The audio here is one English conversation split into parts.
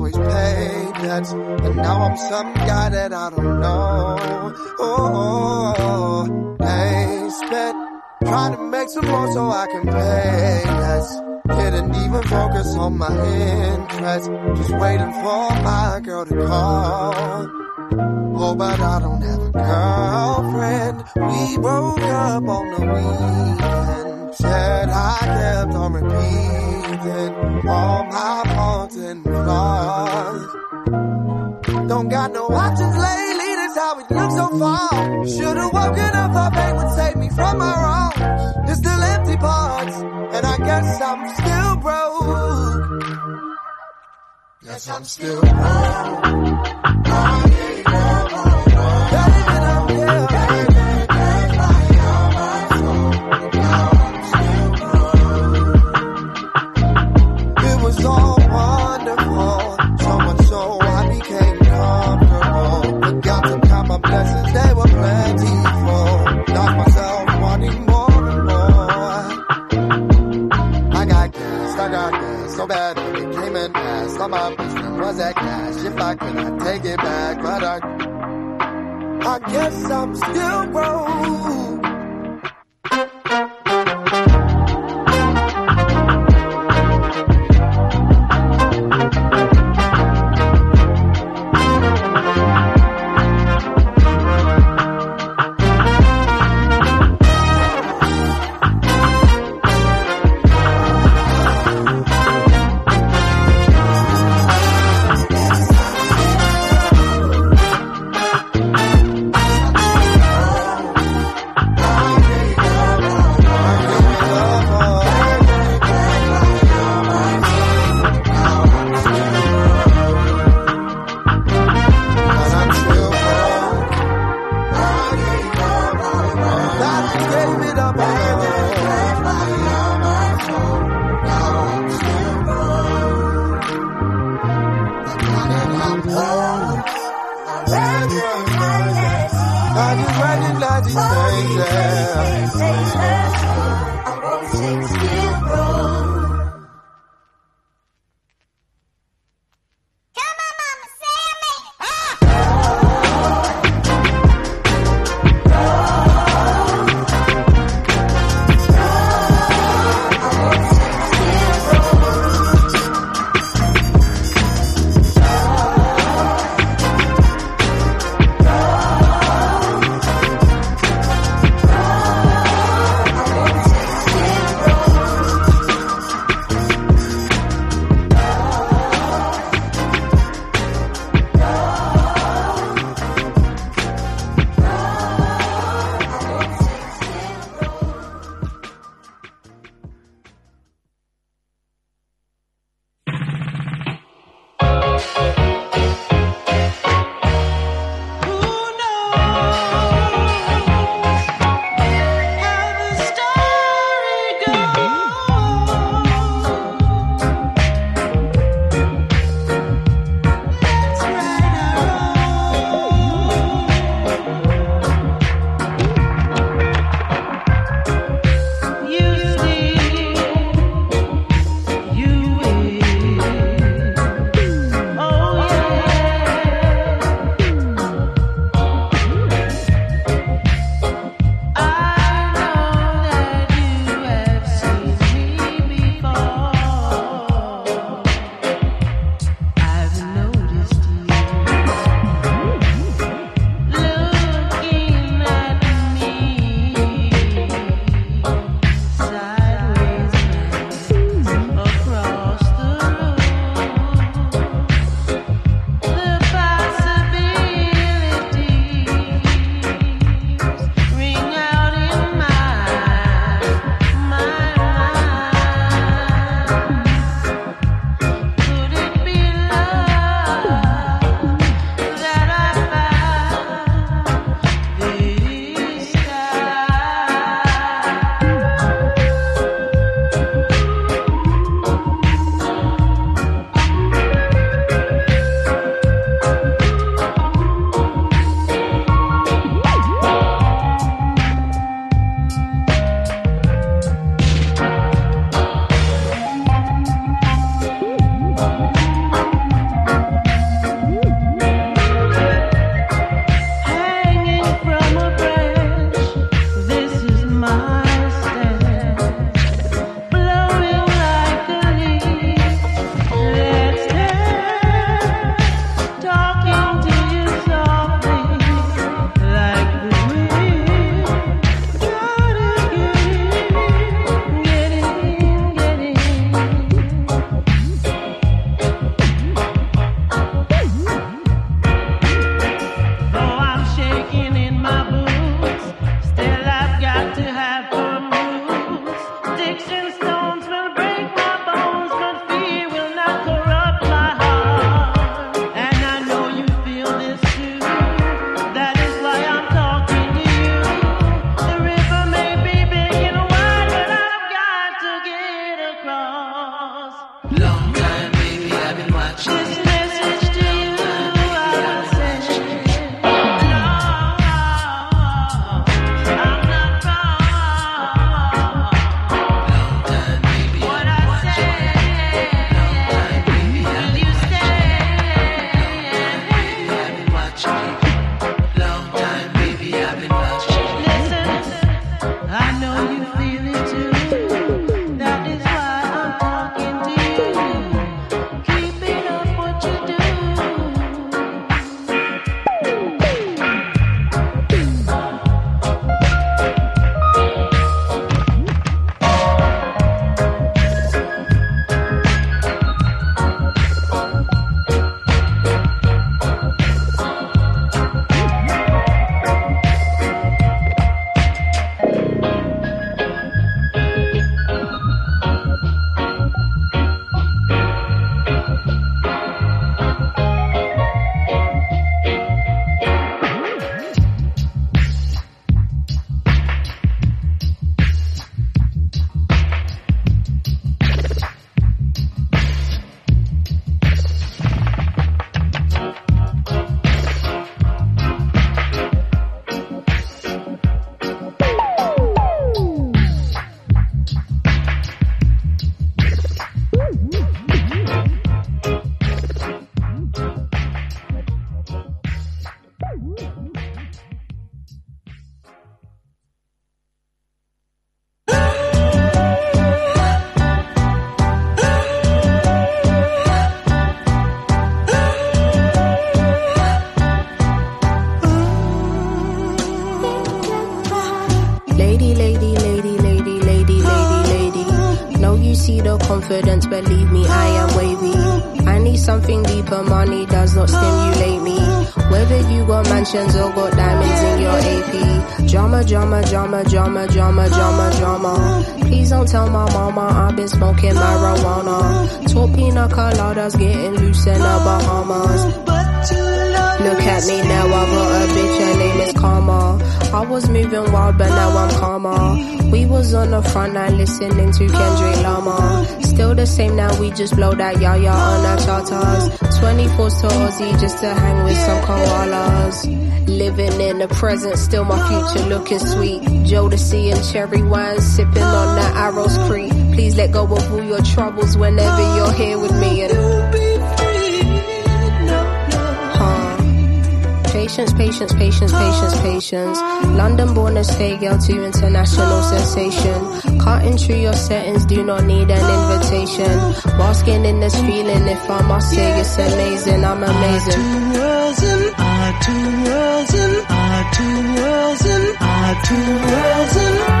always paid debts. And now I'm some guy that I don't know. Oh, they spent trying to make some more so I can pay less. Didn't even focus on my interests. Just waiting for my girl to call. Oh, but I don't have a girlfriend. We broke up on the weekend. Said I kept on repeating all my faults and flaws. Don't got no options lately, that's how it looks so far. Should've woken up, thought fate would save me from my wrongs. There's still empty parts, and I guess I'm still broke. Guess I'm still broke. Oh, yeah, yeah. Was that cash. If I could, I'd take it back, but I, I guess I'm still broke. Just blow that yaya on our charters. 24 to Aussie just to hang with some koalas. Living in the present, still my future looking sweet. Jodeci and cherry wine, sipping on that Arrows Creek. Please let go of all your troubles whenever you're here with me. And Patience, patience, patience, patience, patience. London born and stay girl to international sensation. Cutting through your settings, do not need an invitation. Basking in this feeling, if I must say it's amazing, I'm amazing. Our two worlds and our two worlds and our two worlds and our two worlds and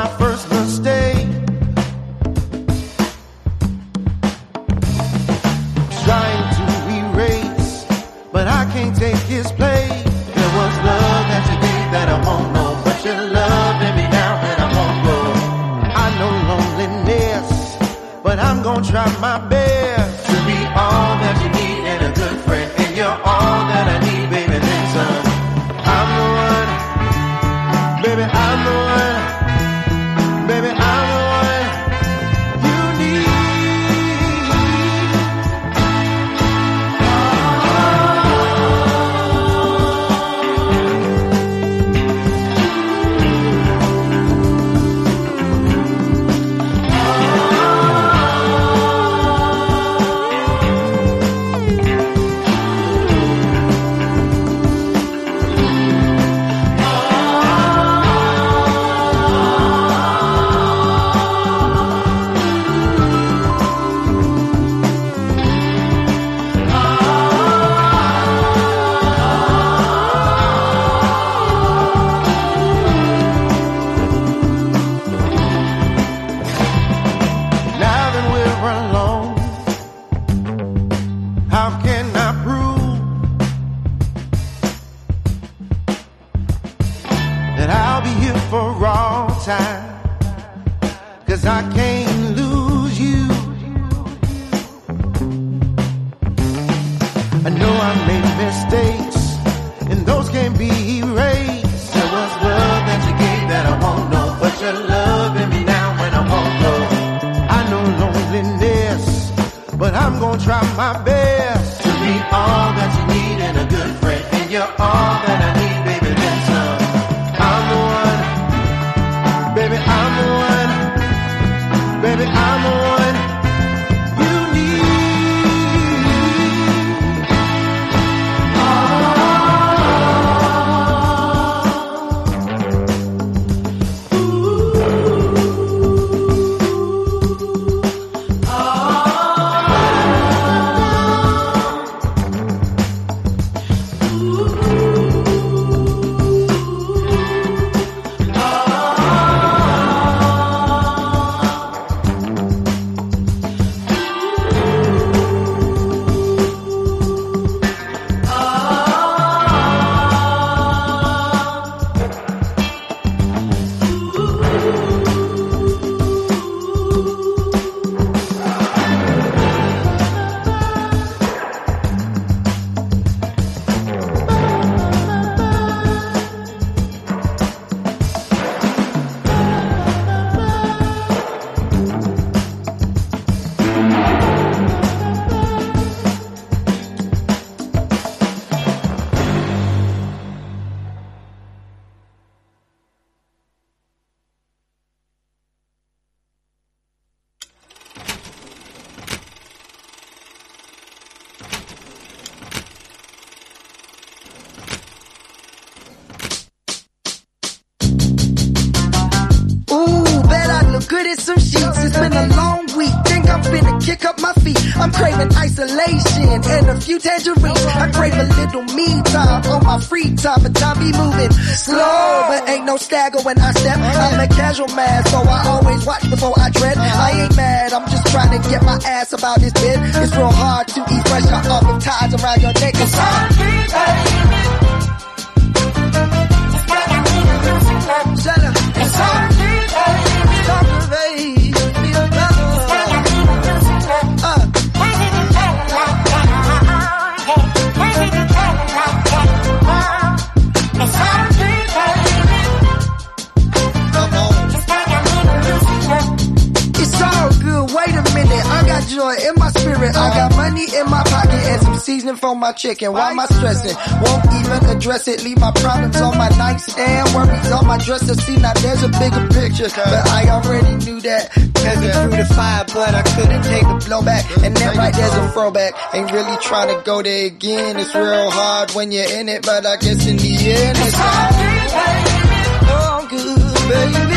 my first mistake. moving slow, but ain't no stagger when I step. I'm a casual man, so I always watch before I tread. I ain't mad, I'm just trying to get my ass about this bed. It's real hard to eat fresh, I often ties around your neck. Cause I'm I got money in my pocket and some seasoning for my chicken. Why am I stressing? Won't even address it. Leave my problems on my nightstand. Worries on my dresser. See, now there's a bigger picture. But I already knew that. Cause it through the fire, but I couldn't take the blowback. And that right there's a throwback. Ain't really trying to go there again. It's real hard when you're in it, but I guess in the end it's all good, baby.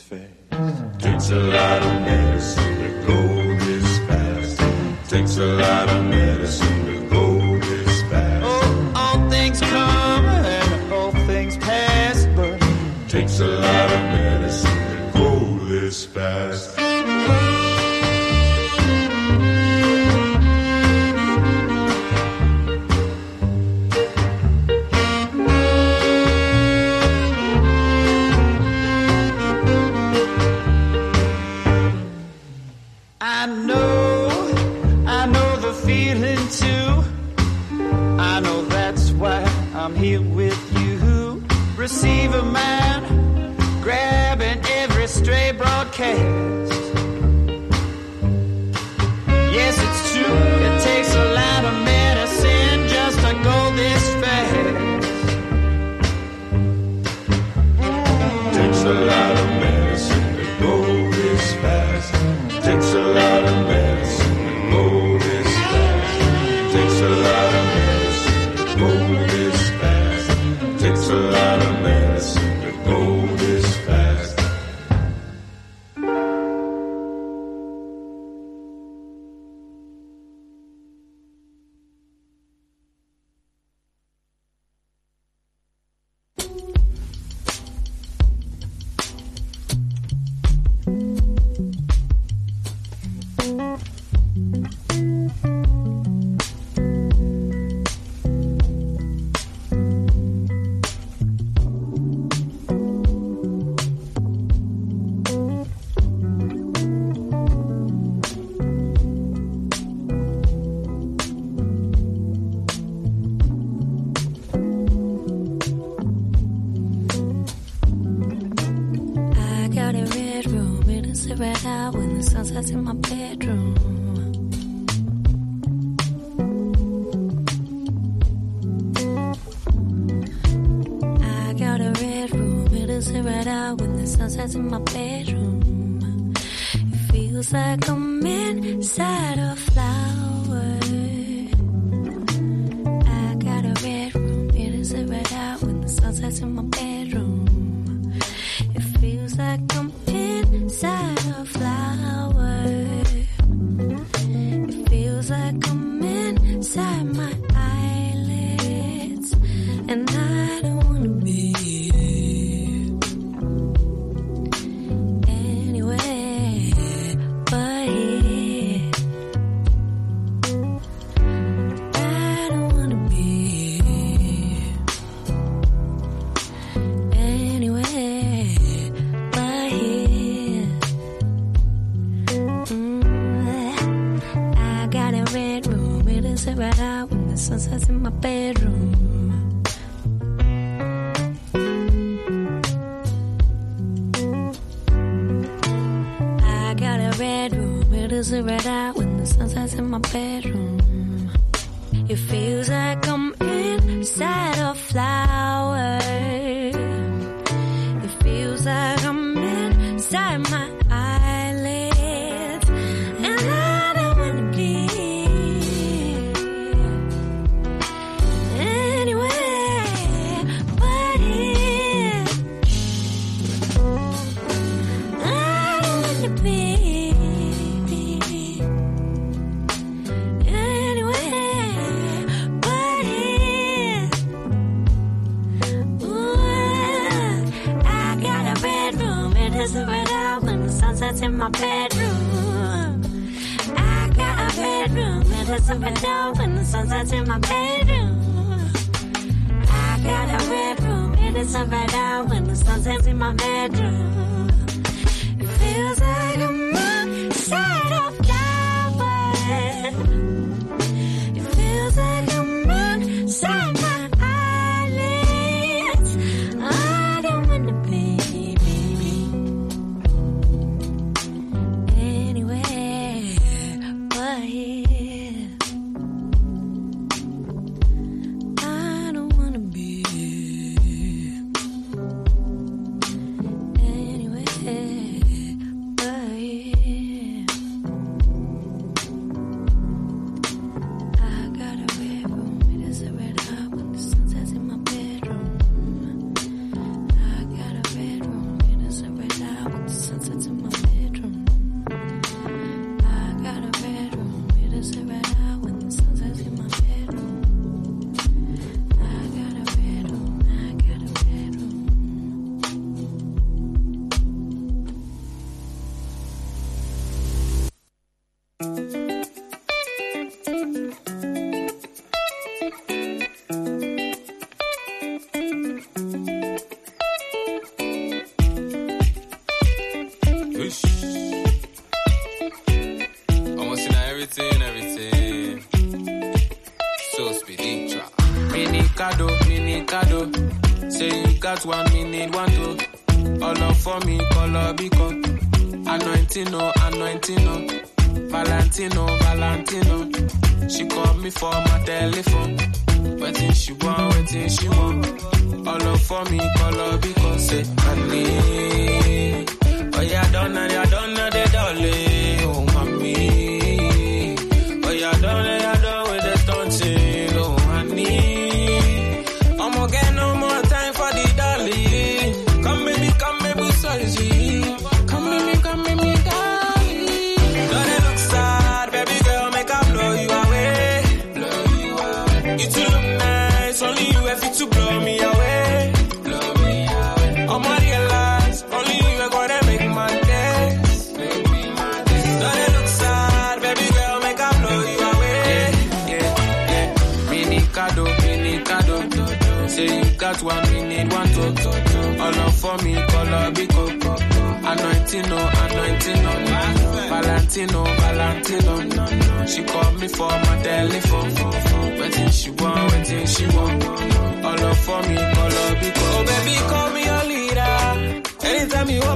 face. is the red out when the sun sets in my bedroom. It feels like I'm inside a flower. glass of Bordeaux when the sun sets in my bedroom. I got a red room, it is a red eye when the sun sets in my bedroom.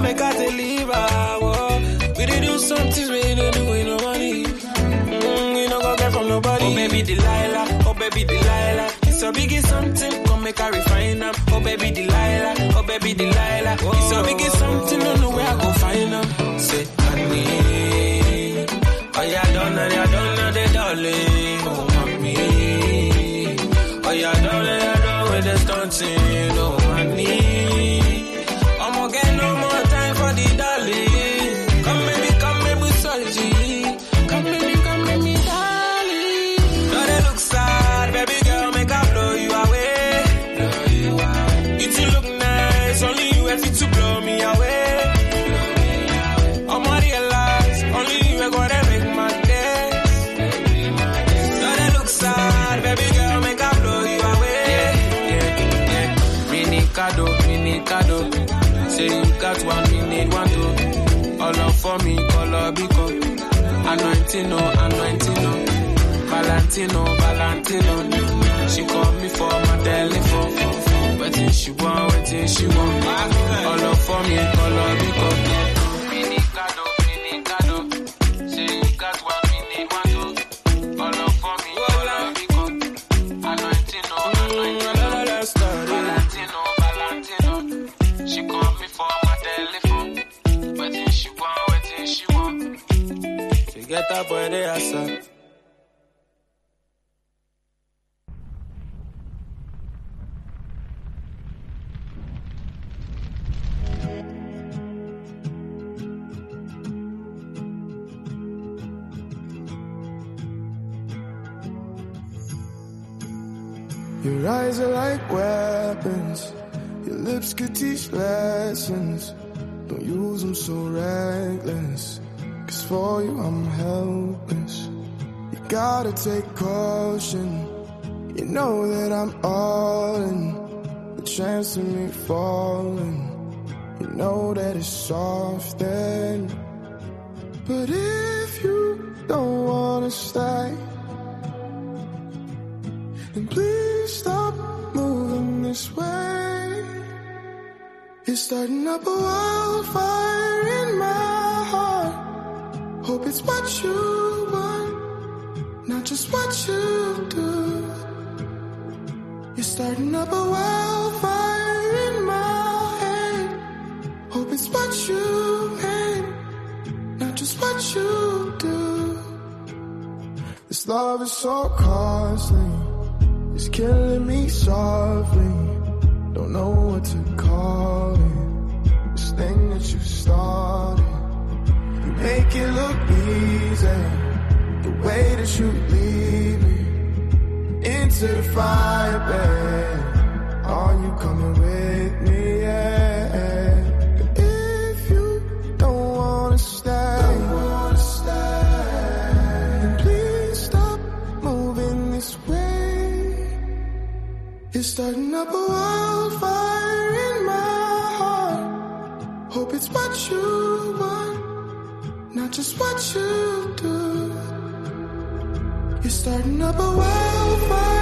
Anytime you want, make I deliver. Whoa. We did do some things we didn't do with no money. Mm, we no go get from nobody. Oh baby Delilah, oh baby Delilah. It's a biggie something, come make a refine them. Oh baby Delilah, oh baby Delilah. It's a biggie something, don't know where I go find them. Say honey, oh yeah, don't know, yeah, Anointing, no, anointing, no. Valentino, Valentino. She called me for my telephone. Waiting she want, waiting she want. All up for me, color bico. Mini Are son. Your eyes are like weapons. Your lips could teach lessons. Don't use them so reckless. For you I'm helpless. You gotta take caution. You know that I'm all in. The chance of me falling. You know that it's soft then. But if you don't wanna stay, then please stop moving this way. You're starting up a wildfire in my heart. Hope it's what you want, not just what you do. You're starting up a wildfire in my head. Hope it's what you meant, not just what you do. This love is so costly. It's killing me softly. Don't know what to call it. This thing that you started. You make it look easy. The way that you lead me into the fire, babe. Are you coming with me? Yeah. But if you don't wanna stay, then please stop moving this way. You're starting up a wildfire in my heart. Hope it's what you want, not just what you do. You're starting up a wildfire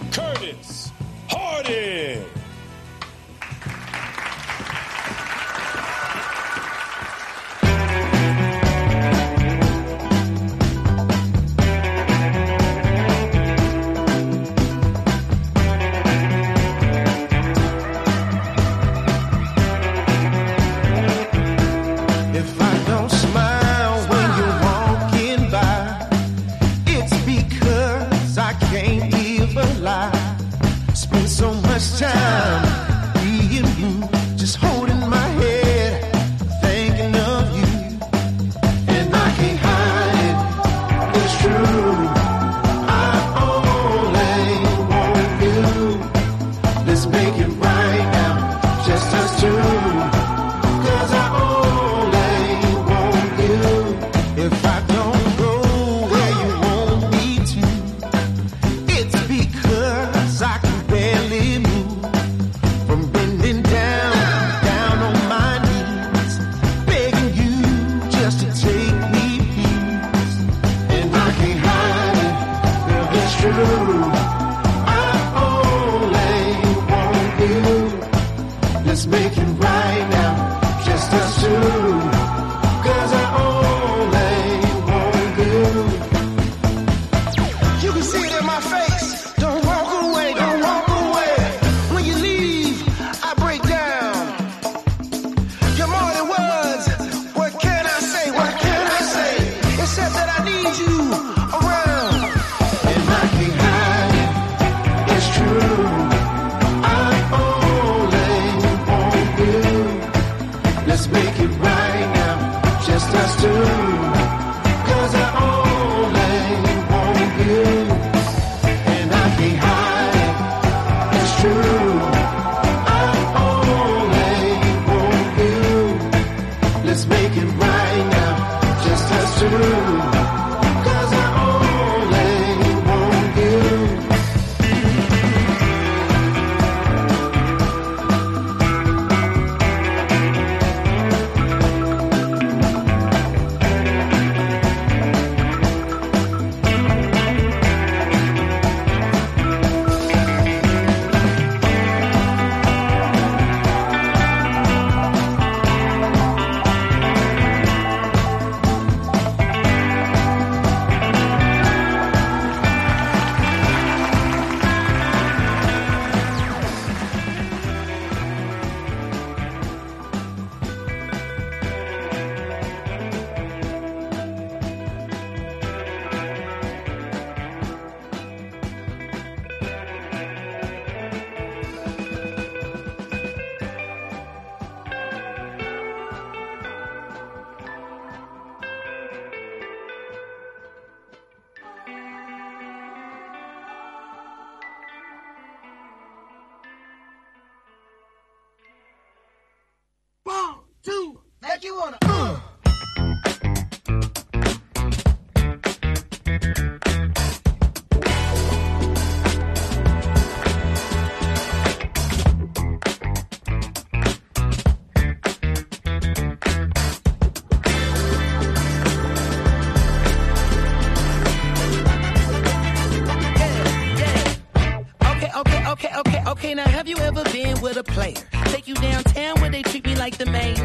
with a player. Take you downtown where they treat me like the main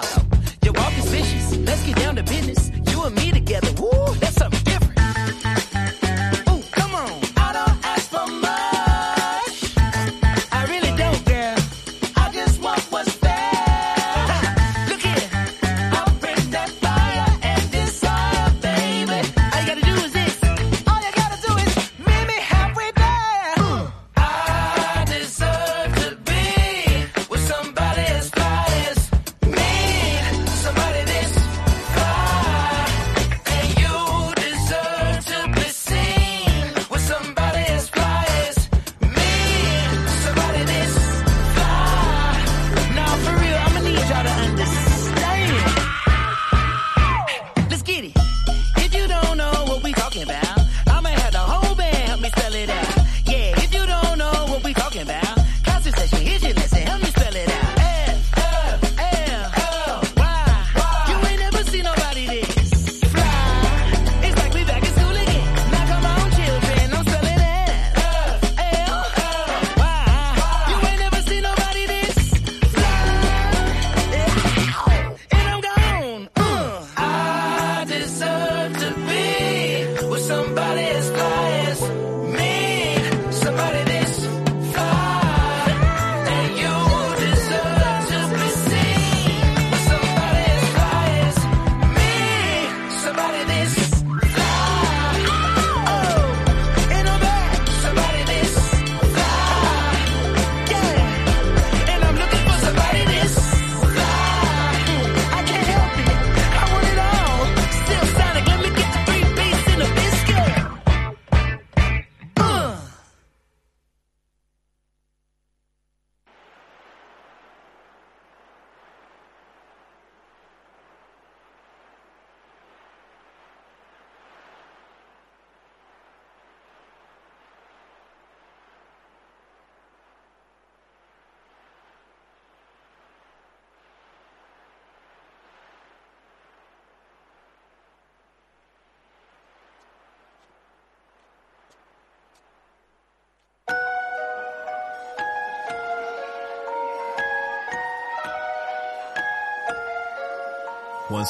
follow.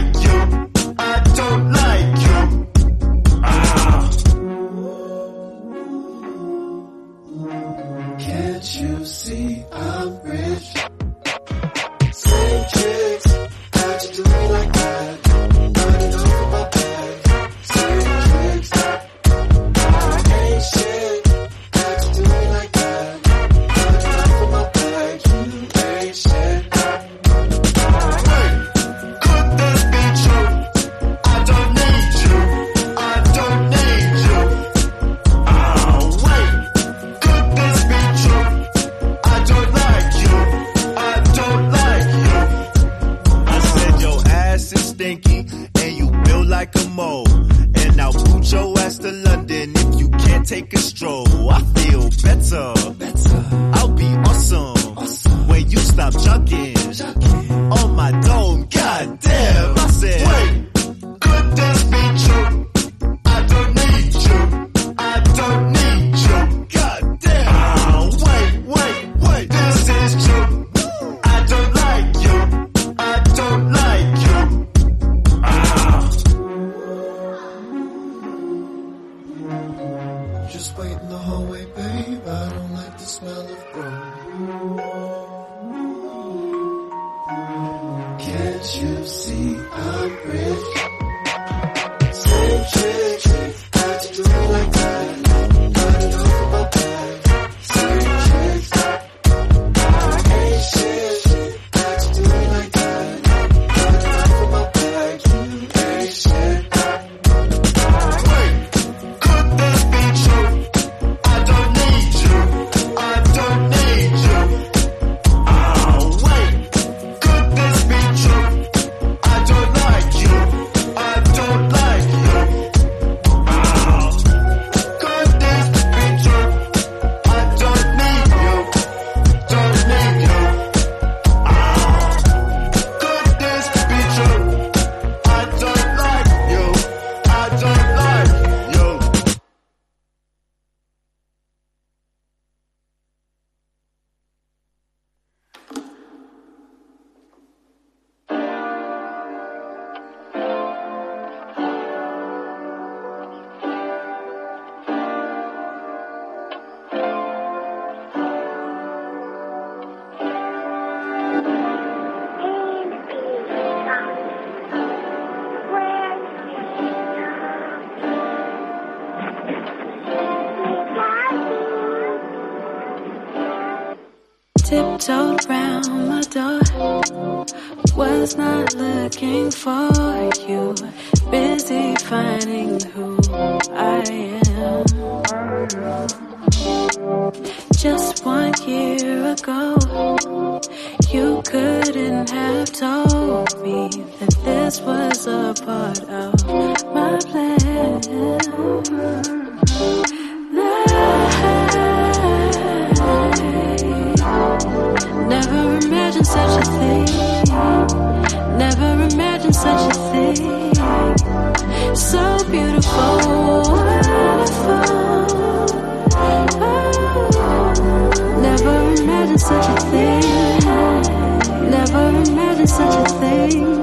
like you. was not looking for you. Busy finding who I am. Just one year ago, you couldn't have told me that this was a part of my plan. Now, such a thing. So beautiful, wonderful. Oh, never imagined such a thing. Never imagined such a thing.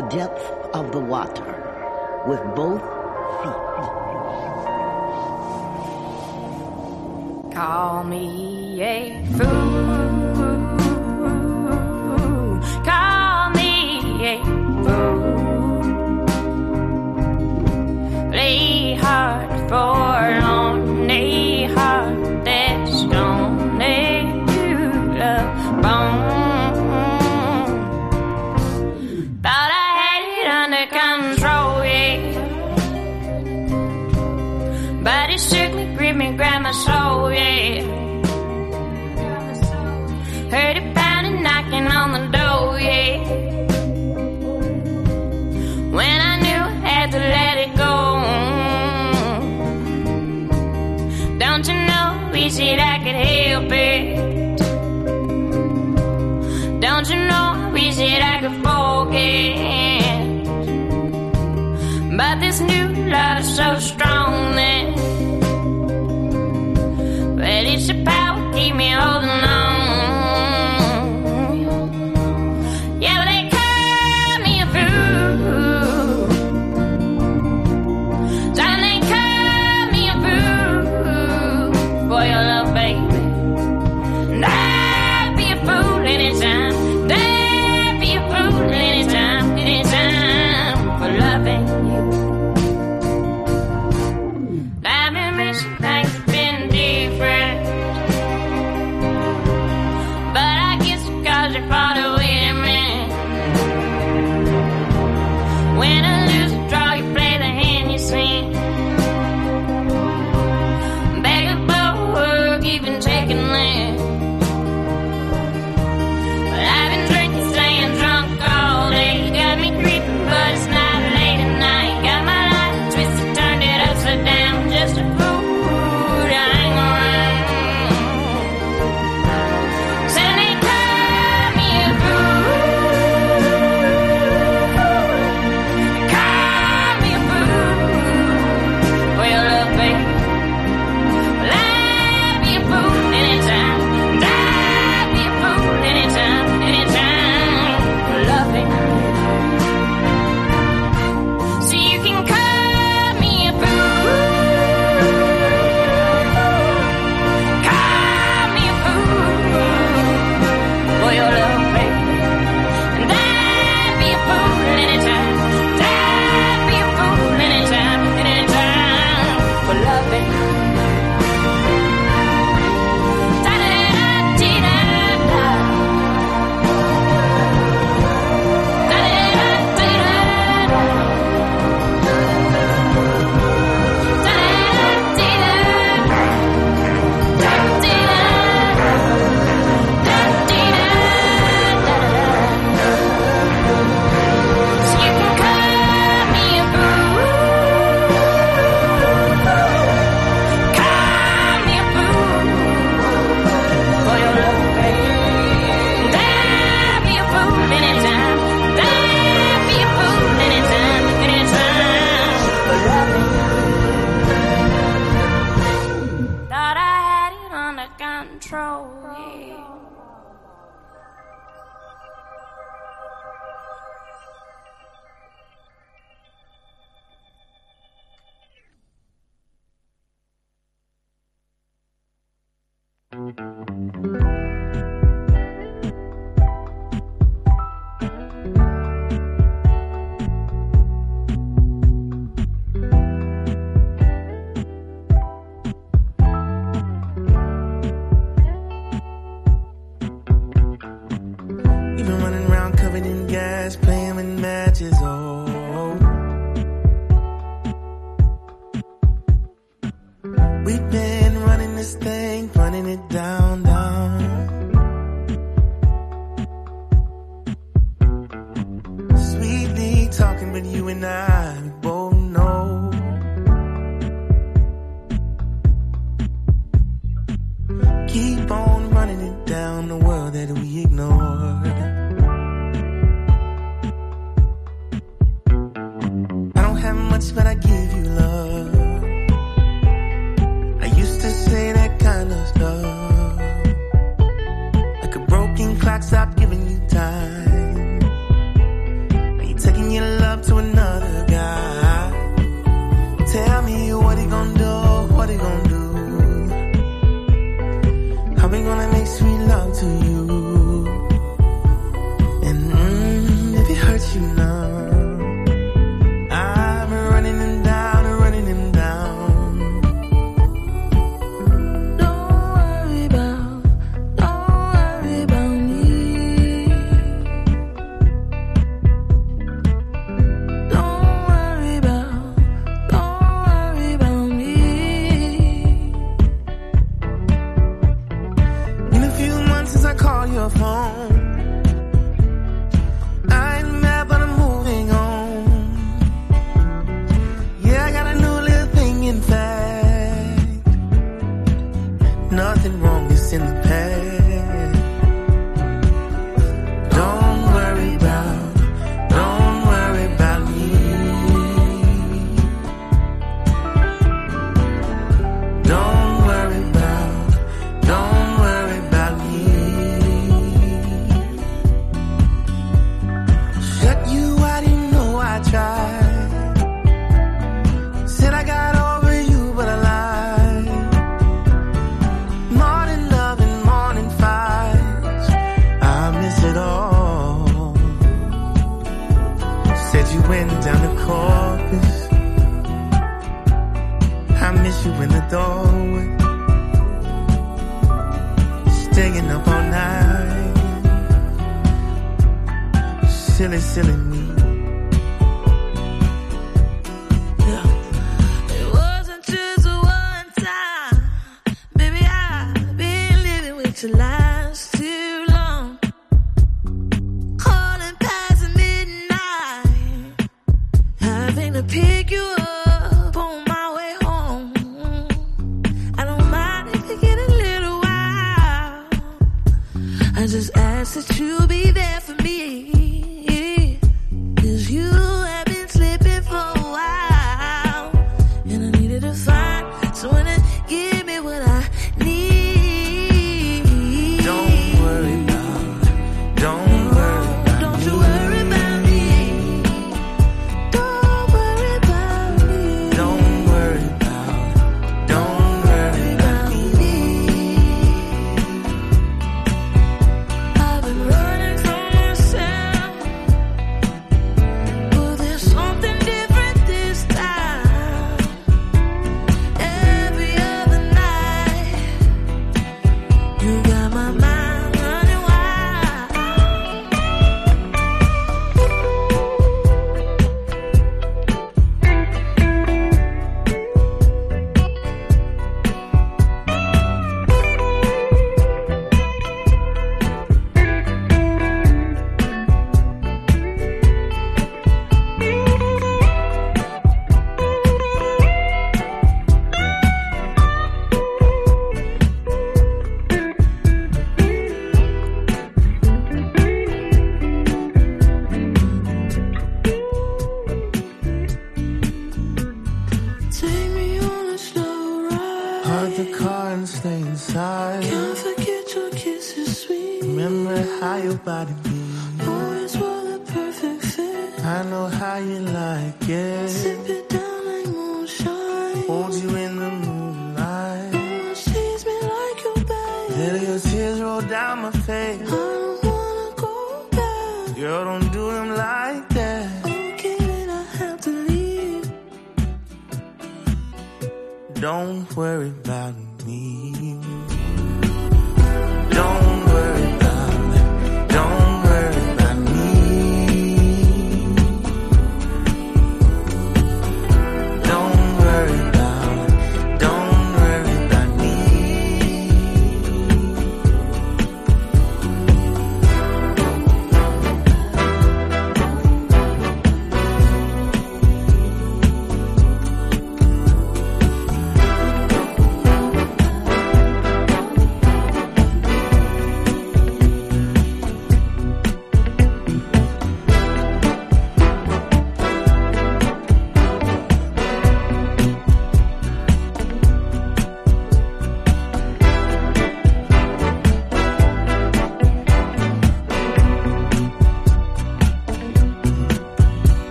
The depth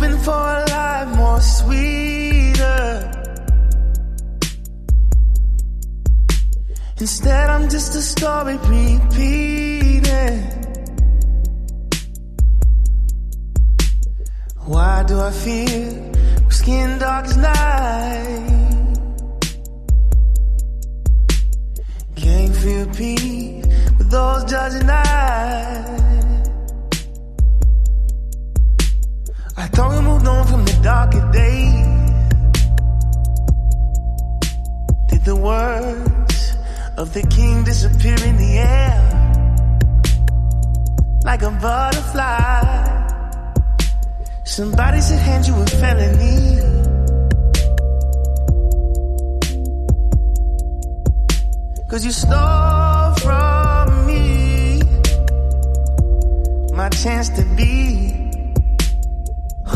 hoping for a life more sweeter. Instead, I'm just a story repeating. Why do I feel skin dark as night? Can't feel peace with those judging eyes. Thought we moved on from the darker days. Did the words of the king disappear in the air? Like a butterfly. Somebody should hand you a felony. Cause you stole from me my chance to be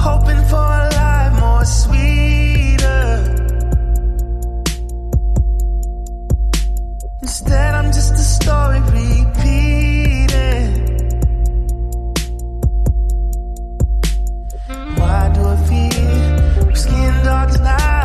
hoping for a life more sweeter. Instead, I'm just a story repeating. Why do I feel skin dark tonight?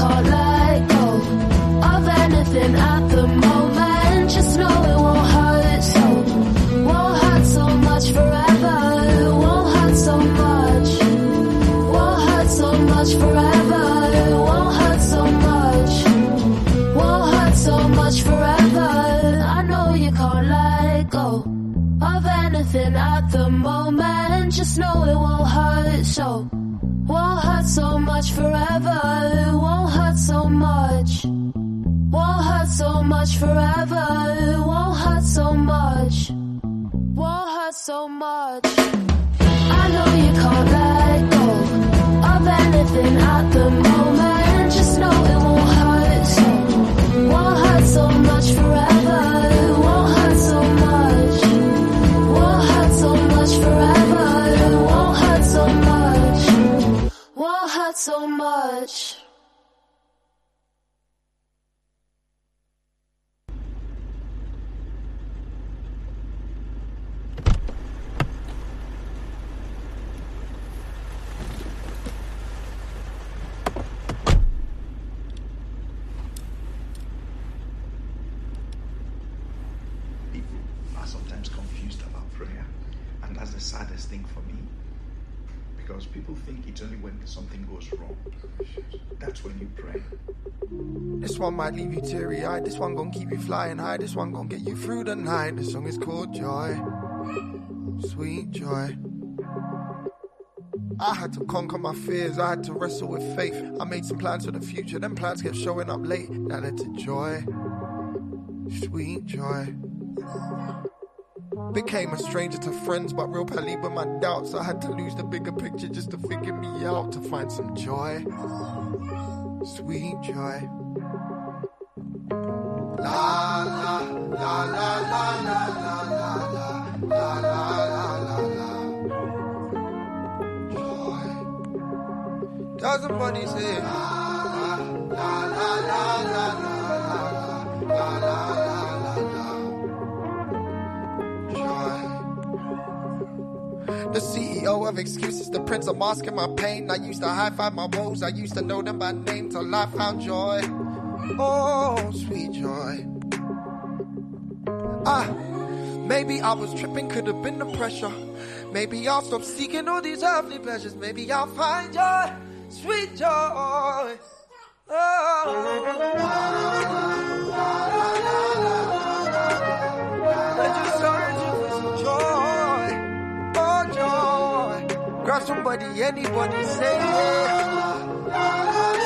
can't let go of anything at the moment. Just know it won't hurt so, won't hurt so much forever. Won't hurt so much, won't hurt so much forever. Won't hurt so much, won't hurt so much forever. I know you can't let go of anything at the moment. Just know it won't hurt so so much forever. It won't hurt so much. Won't hurt so much forever. It won't hurt so much. Won't hurt so much. I know you can't let go of anything at the moment. Just know it won't hurt so. Won't hurt so much forever. so much. One might leave you teary eyed. This one gon' keep you flying high. This one gon' get you through the night. This song is called Joy. Sweet joy. I had to conquer my fears. I had to wrestle with faith. I made some plans for the future. Them plans kept showing up late. That led to joy. Sweet joy. Became a stranger to friends, but real pally with my doubts. I had to lose the bigger picture just to figure me out to find some joy. Sweet joy. La la la la say la la la la la la la la la la Joy. The CEO of excuses, the prince of masking my pain. I used to high five my woes. I used to know them by name till I found joy. Oh, sweet joy. Ah, maybe I was tripping, could have been the pressure. Maybe I'll stop seeking all these earthly pleasures. Maybe I'll find joy, sweet joy, oh joy. Grab somebody, anybody, say yeah.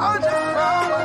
Oh, the.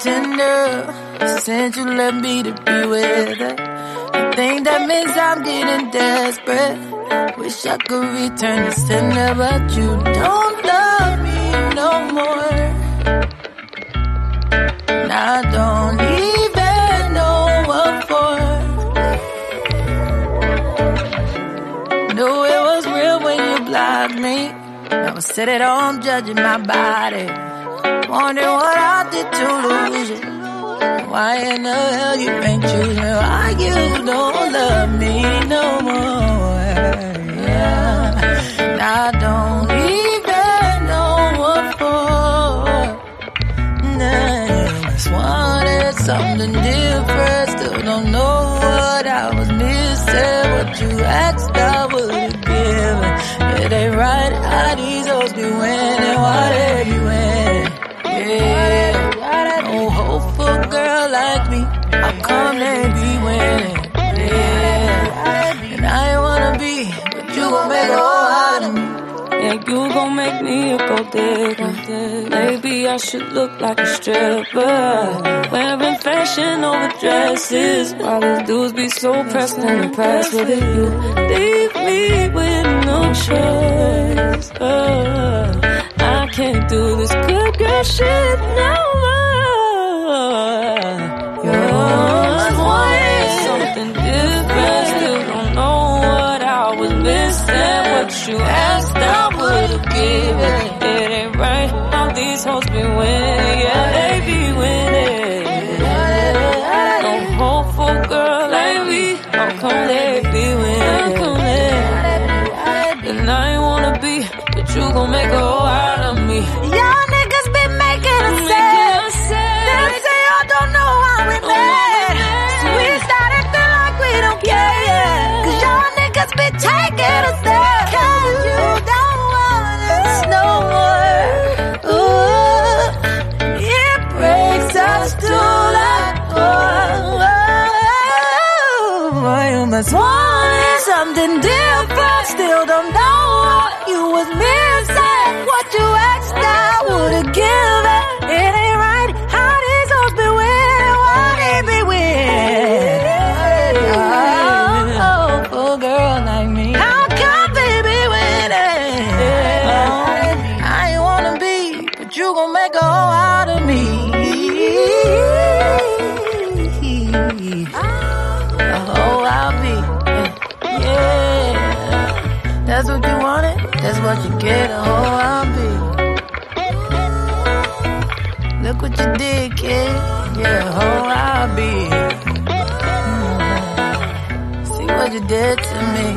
Tinder. Since you left me to be with her. I think that means I'm getting desperate. Wish I could return the sender, but you don't love me no more. And I don't even know what for. Knew it was real when you blocked me. Now I sit at home judging my body. Wondering what I did to lose you. Why in the hell you ain't choosing? Why you don't love me no more? Yeah. I don't even know what for. Nah, just wanted something different. Still don't know what I was missing. What you asked, I would have given. It ain't right how these hoes be winning. Why they be winning? winning. No hopeful girl like me, I come and be winning. Yeah. And I ain't wanna be, but you gon' make a whole out of me. Yeah, you gon' make me a gold Maybe I should look like a stripper. Wearing fashion over dresses. Why these dudes be so pressed and impressed with it? You leave me with no choice. Oh can't do this good girl shit no more. You're always wanting something different. Still don't know what I was missing. What you asked, I would've given. It ain't right how these hoes be winning. Yeah, they be winning. Don't hope girl like me. How come they be winning? And I ain't wanna be, but you gon' make a whole get a hoe I'll be. Look what you did, kid. Yeah, a hoe I'll be. Mm -hmm. See what you did to me.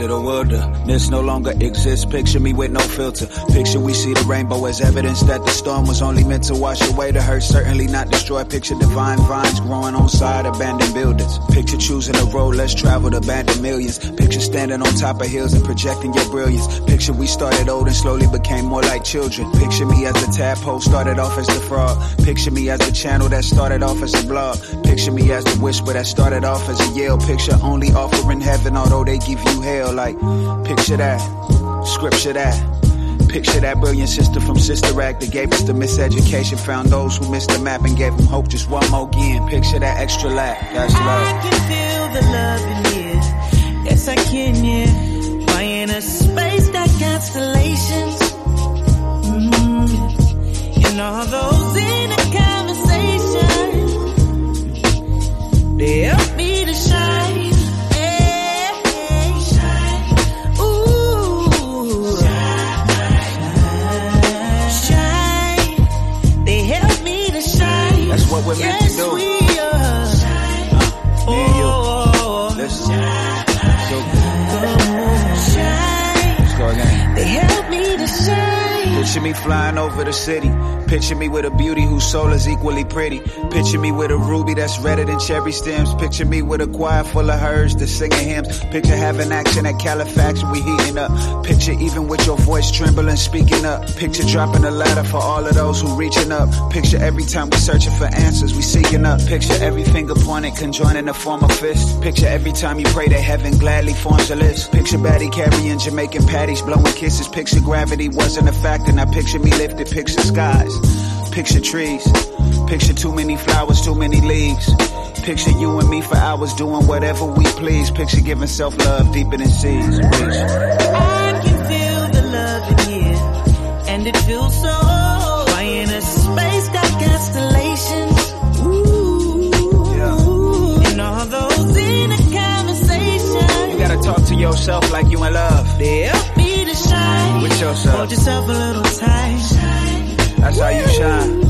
After the wilderness uh, no longer exists. Picture me with no filter. Picture we see the rainbow as evidence that the storm was only meant to wash away the hurt, certainly not destroy. Picture divine vines growing on side abandoned buildings. Picture choosing a road less traveled, abandoned millions. Picture standing on top of hills and projecting your brilliance. Picture we started old and slowly became more like children. Picture me as the tadpole started off as the frog. Picture me as the channel that started off as a blog. Picture me as the whisper that started off as a yell. Picture only offering heaven, although they give you hell. Like, picture that, scripture that. Picture that brilliant sister from Sister Act that gave us the miseducation, found those who missed the map and gave them hope just one more again. Picture that extra lap, that's I can feel the love in here. Yes, I can, yeah. My inner space got constellations. Mm. And all those inner conversations, they help me to shine. We're meant to yes, do. we are. Me and you. Oh, Listen. So, let's go again. They help me to shine. Picture me flying over the city. Picture me with a beauty whose soul is equally pretty. Picture me with a ruby that's redder than cherry stems. Picture me with a choir full of herds that's singing hymns. Picture having action at Califax we heating up. Picture even with your voice trembling, speaking up. Picture dropping a ladder for all of those who reaching up. Picture every time we searching for answers, we seeking up. Picture every finger pointed, conjoining to form of fist. Picture every time you pray that heaven gladly forms a list. Picture Batty carrying Jamaican patties, blowing kisses. Picture gravity wasn't a factor. Now picture me lifted, picture skies. Picture trees. Picture too many flowers, too many leaves. Picture you and me for hours doing whatever we please. Picture giving self love deeper than seas. I can feel the love in here, and it feels so. My a space got constellations. Ooh, and all those inner conversations. You gotta talk to yourself like you in love. Help me to shine. With yourself. Hold yourself a little tight. That's how you shine.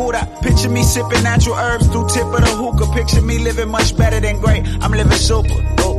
Picture me sipping natural herbs through tip of the hookah. Picture me living much better than great. I'm living super.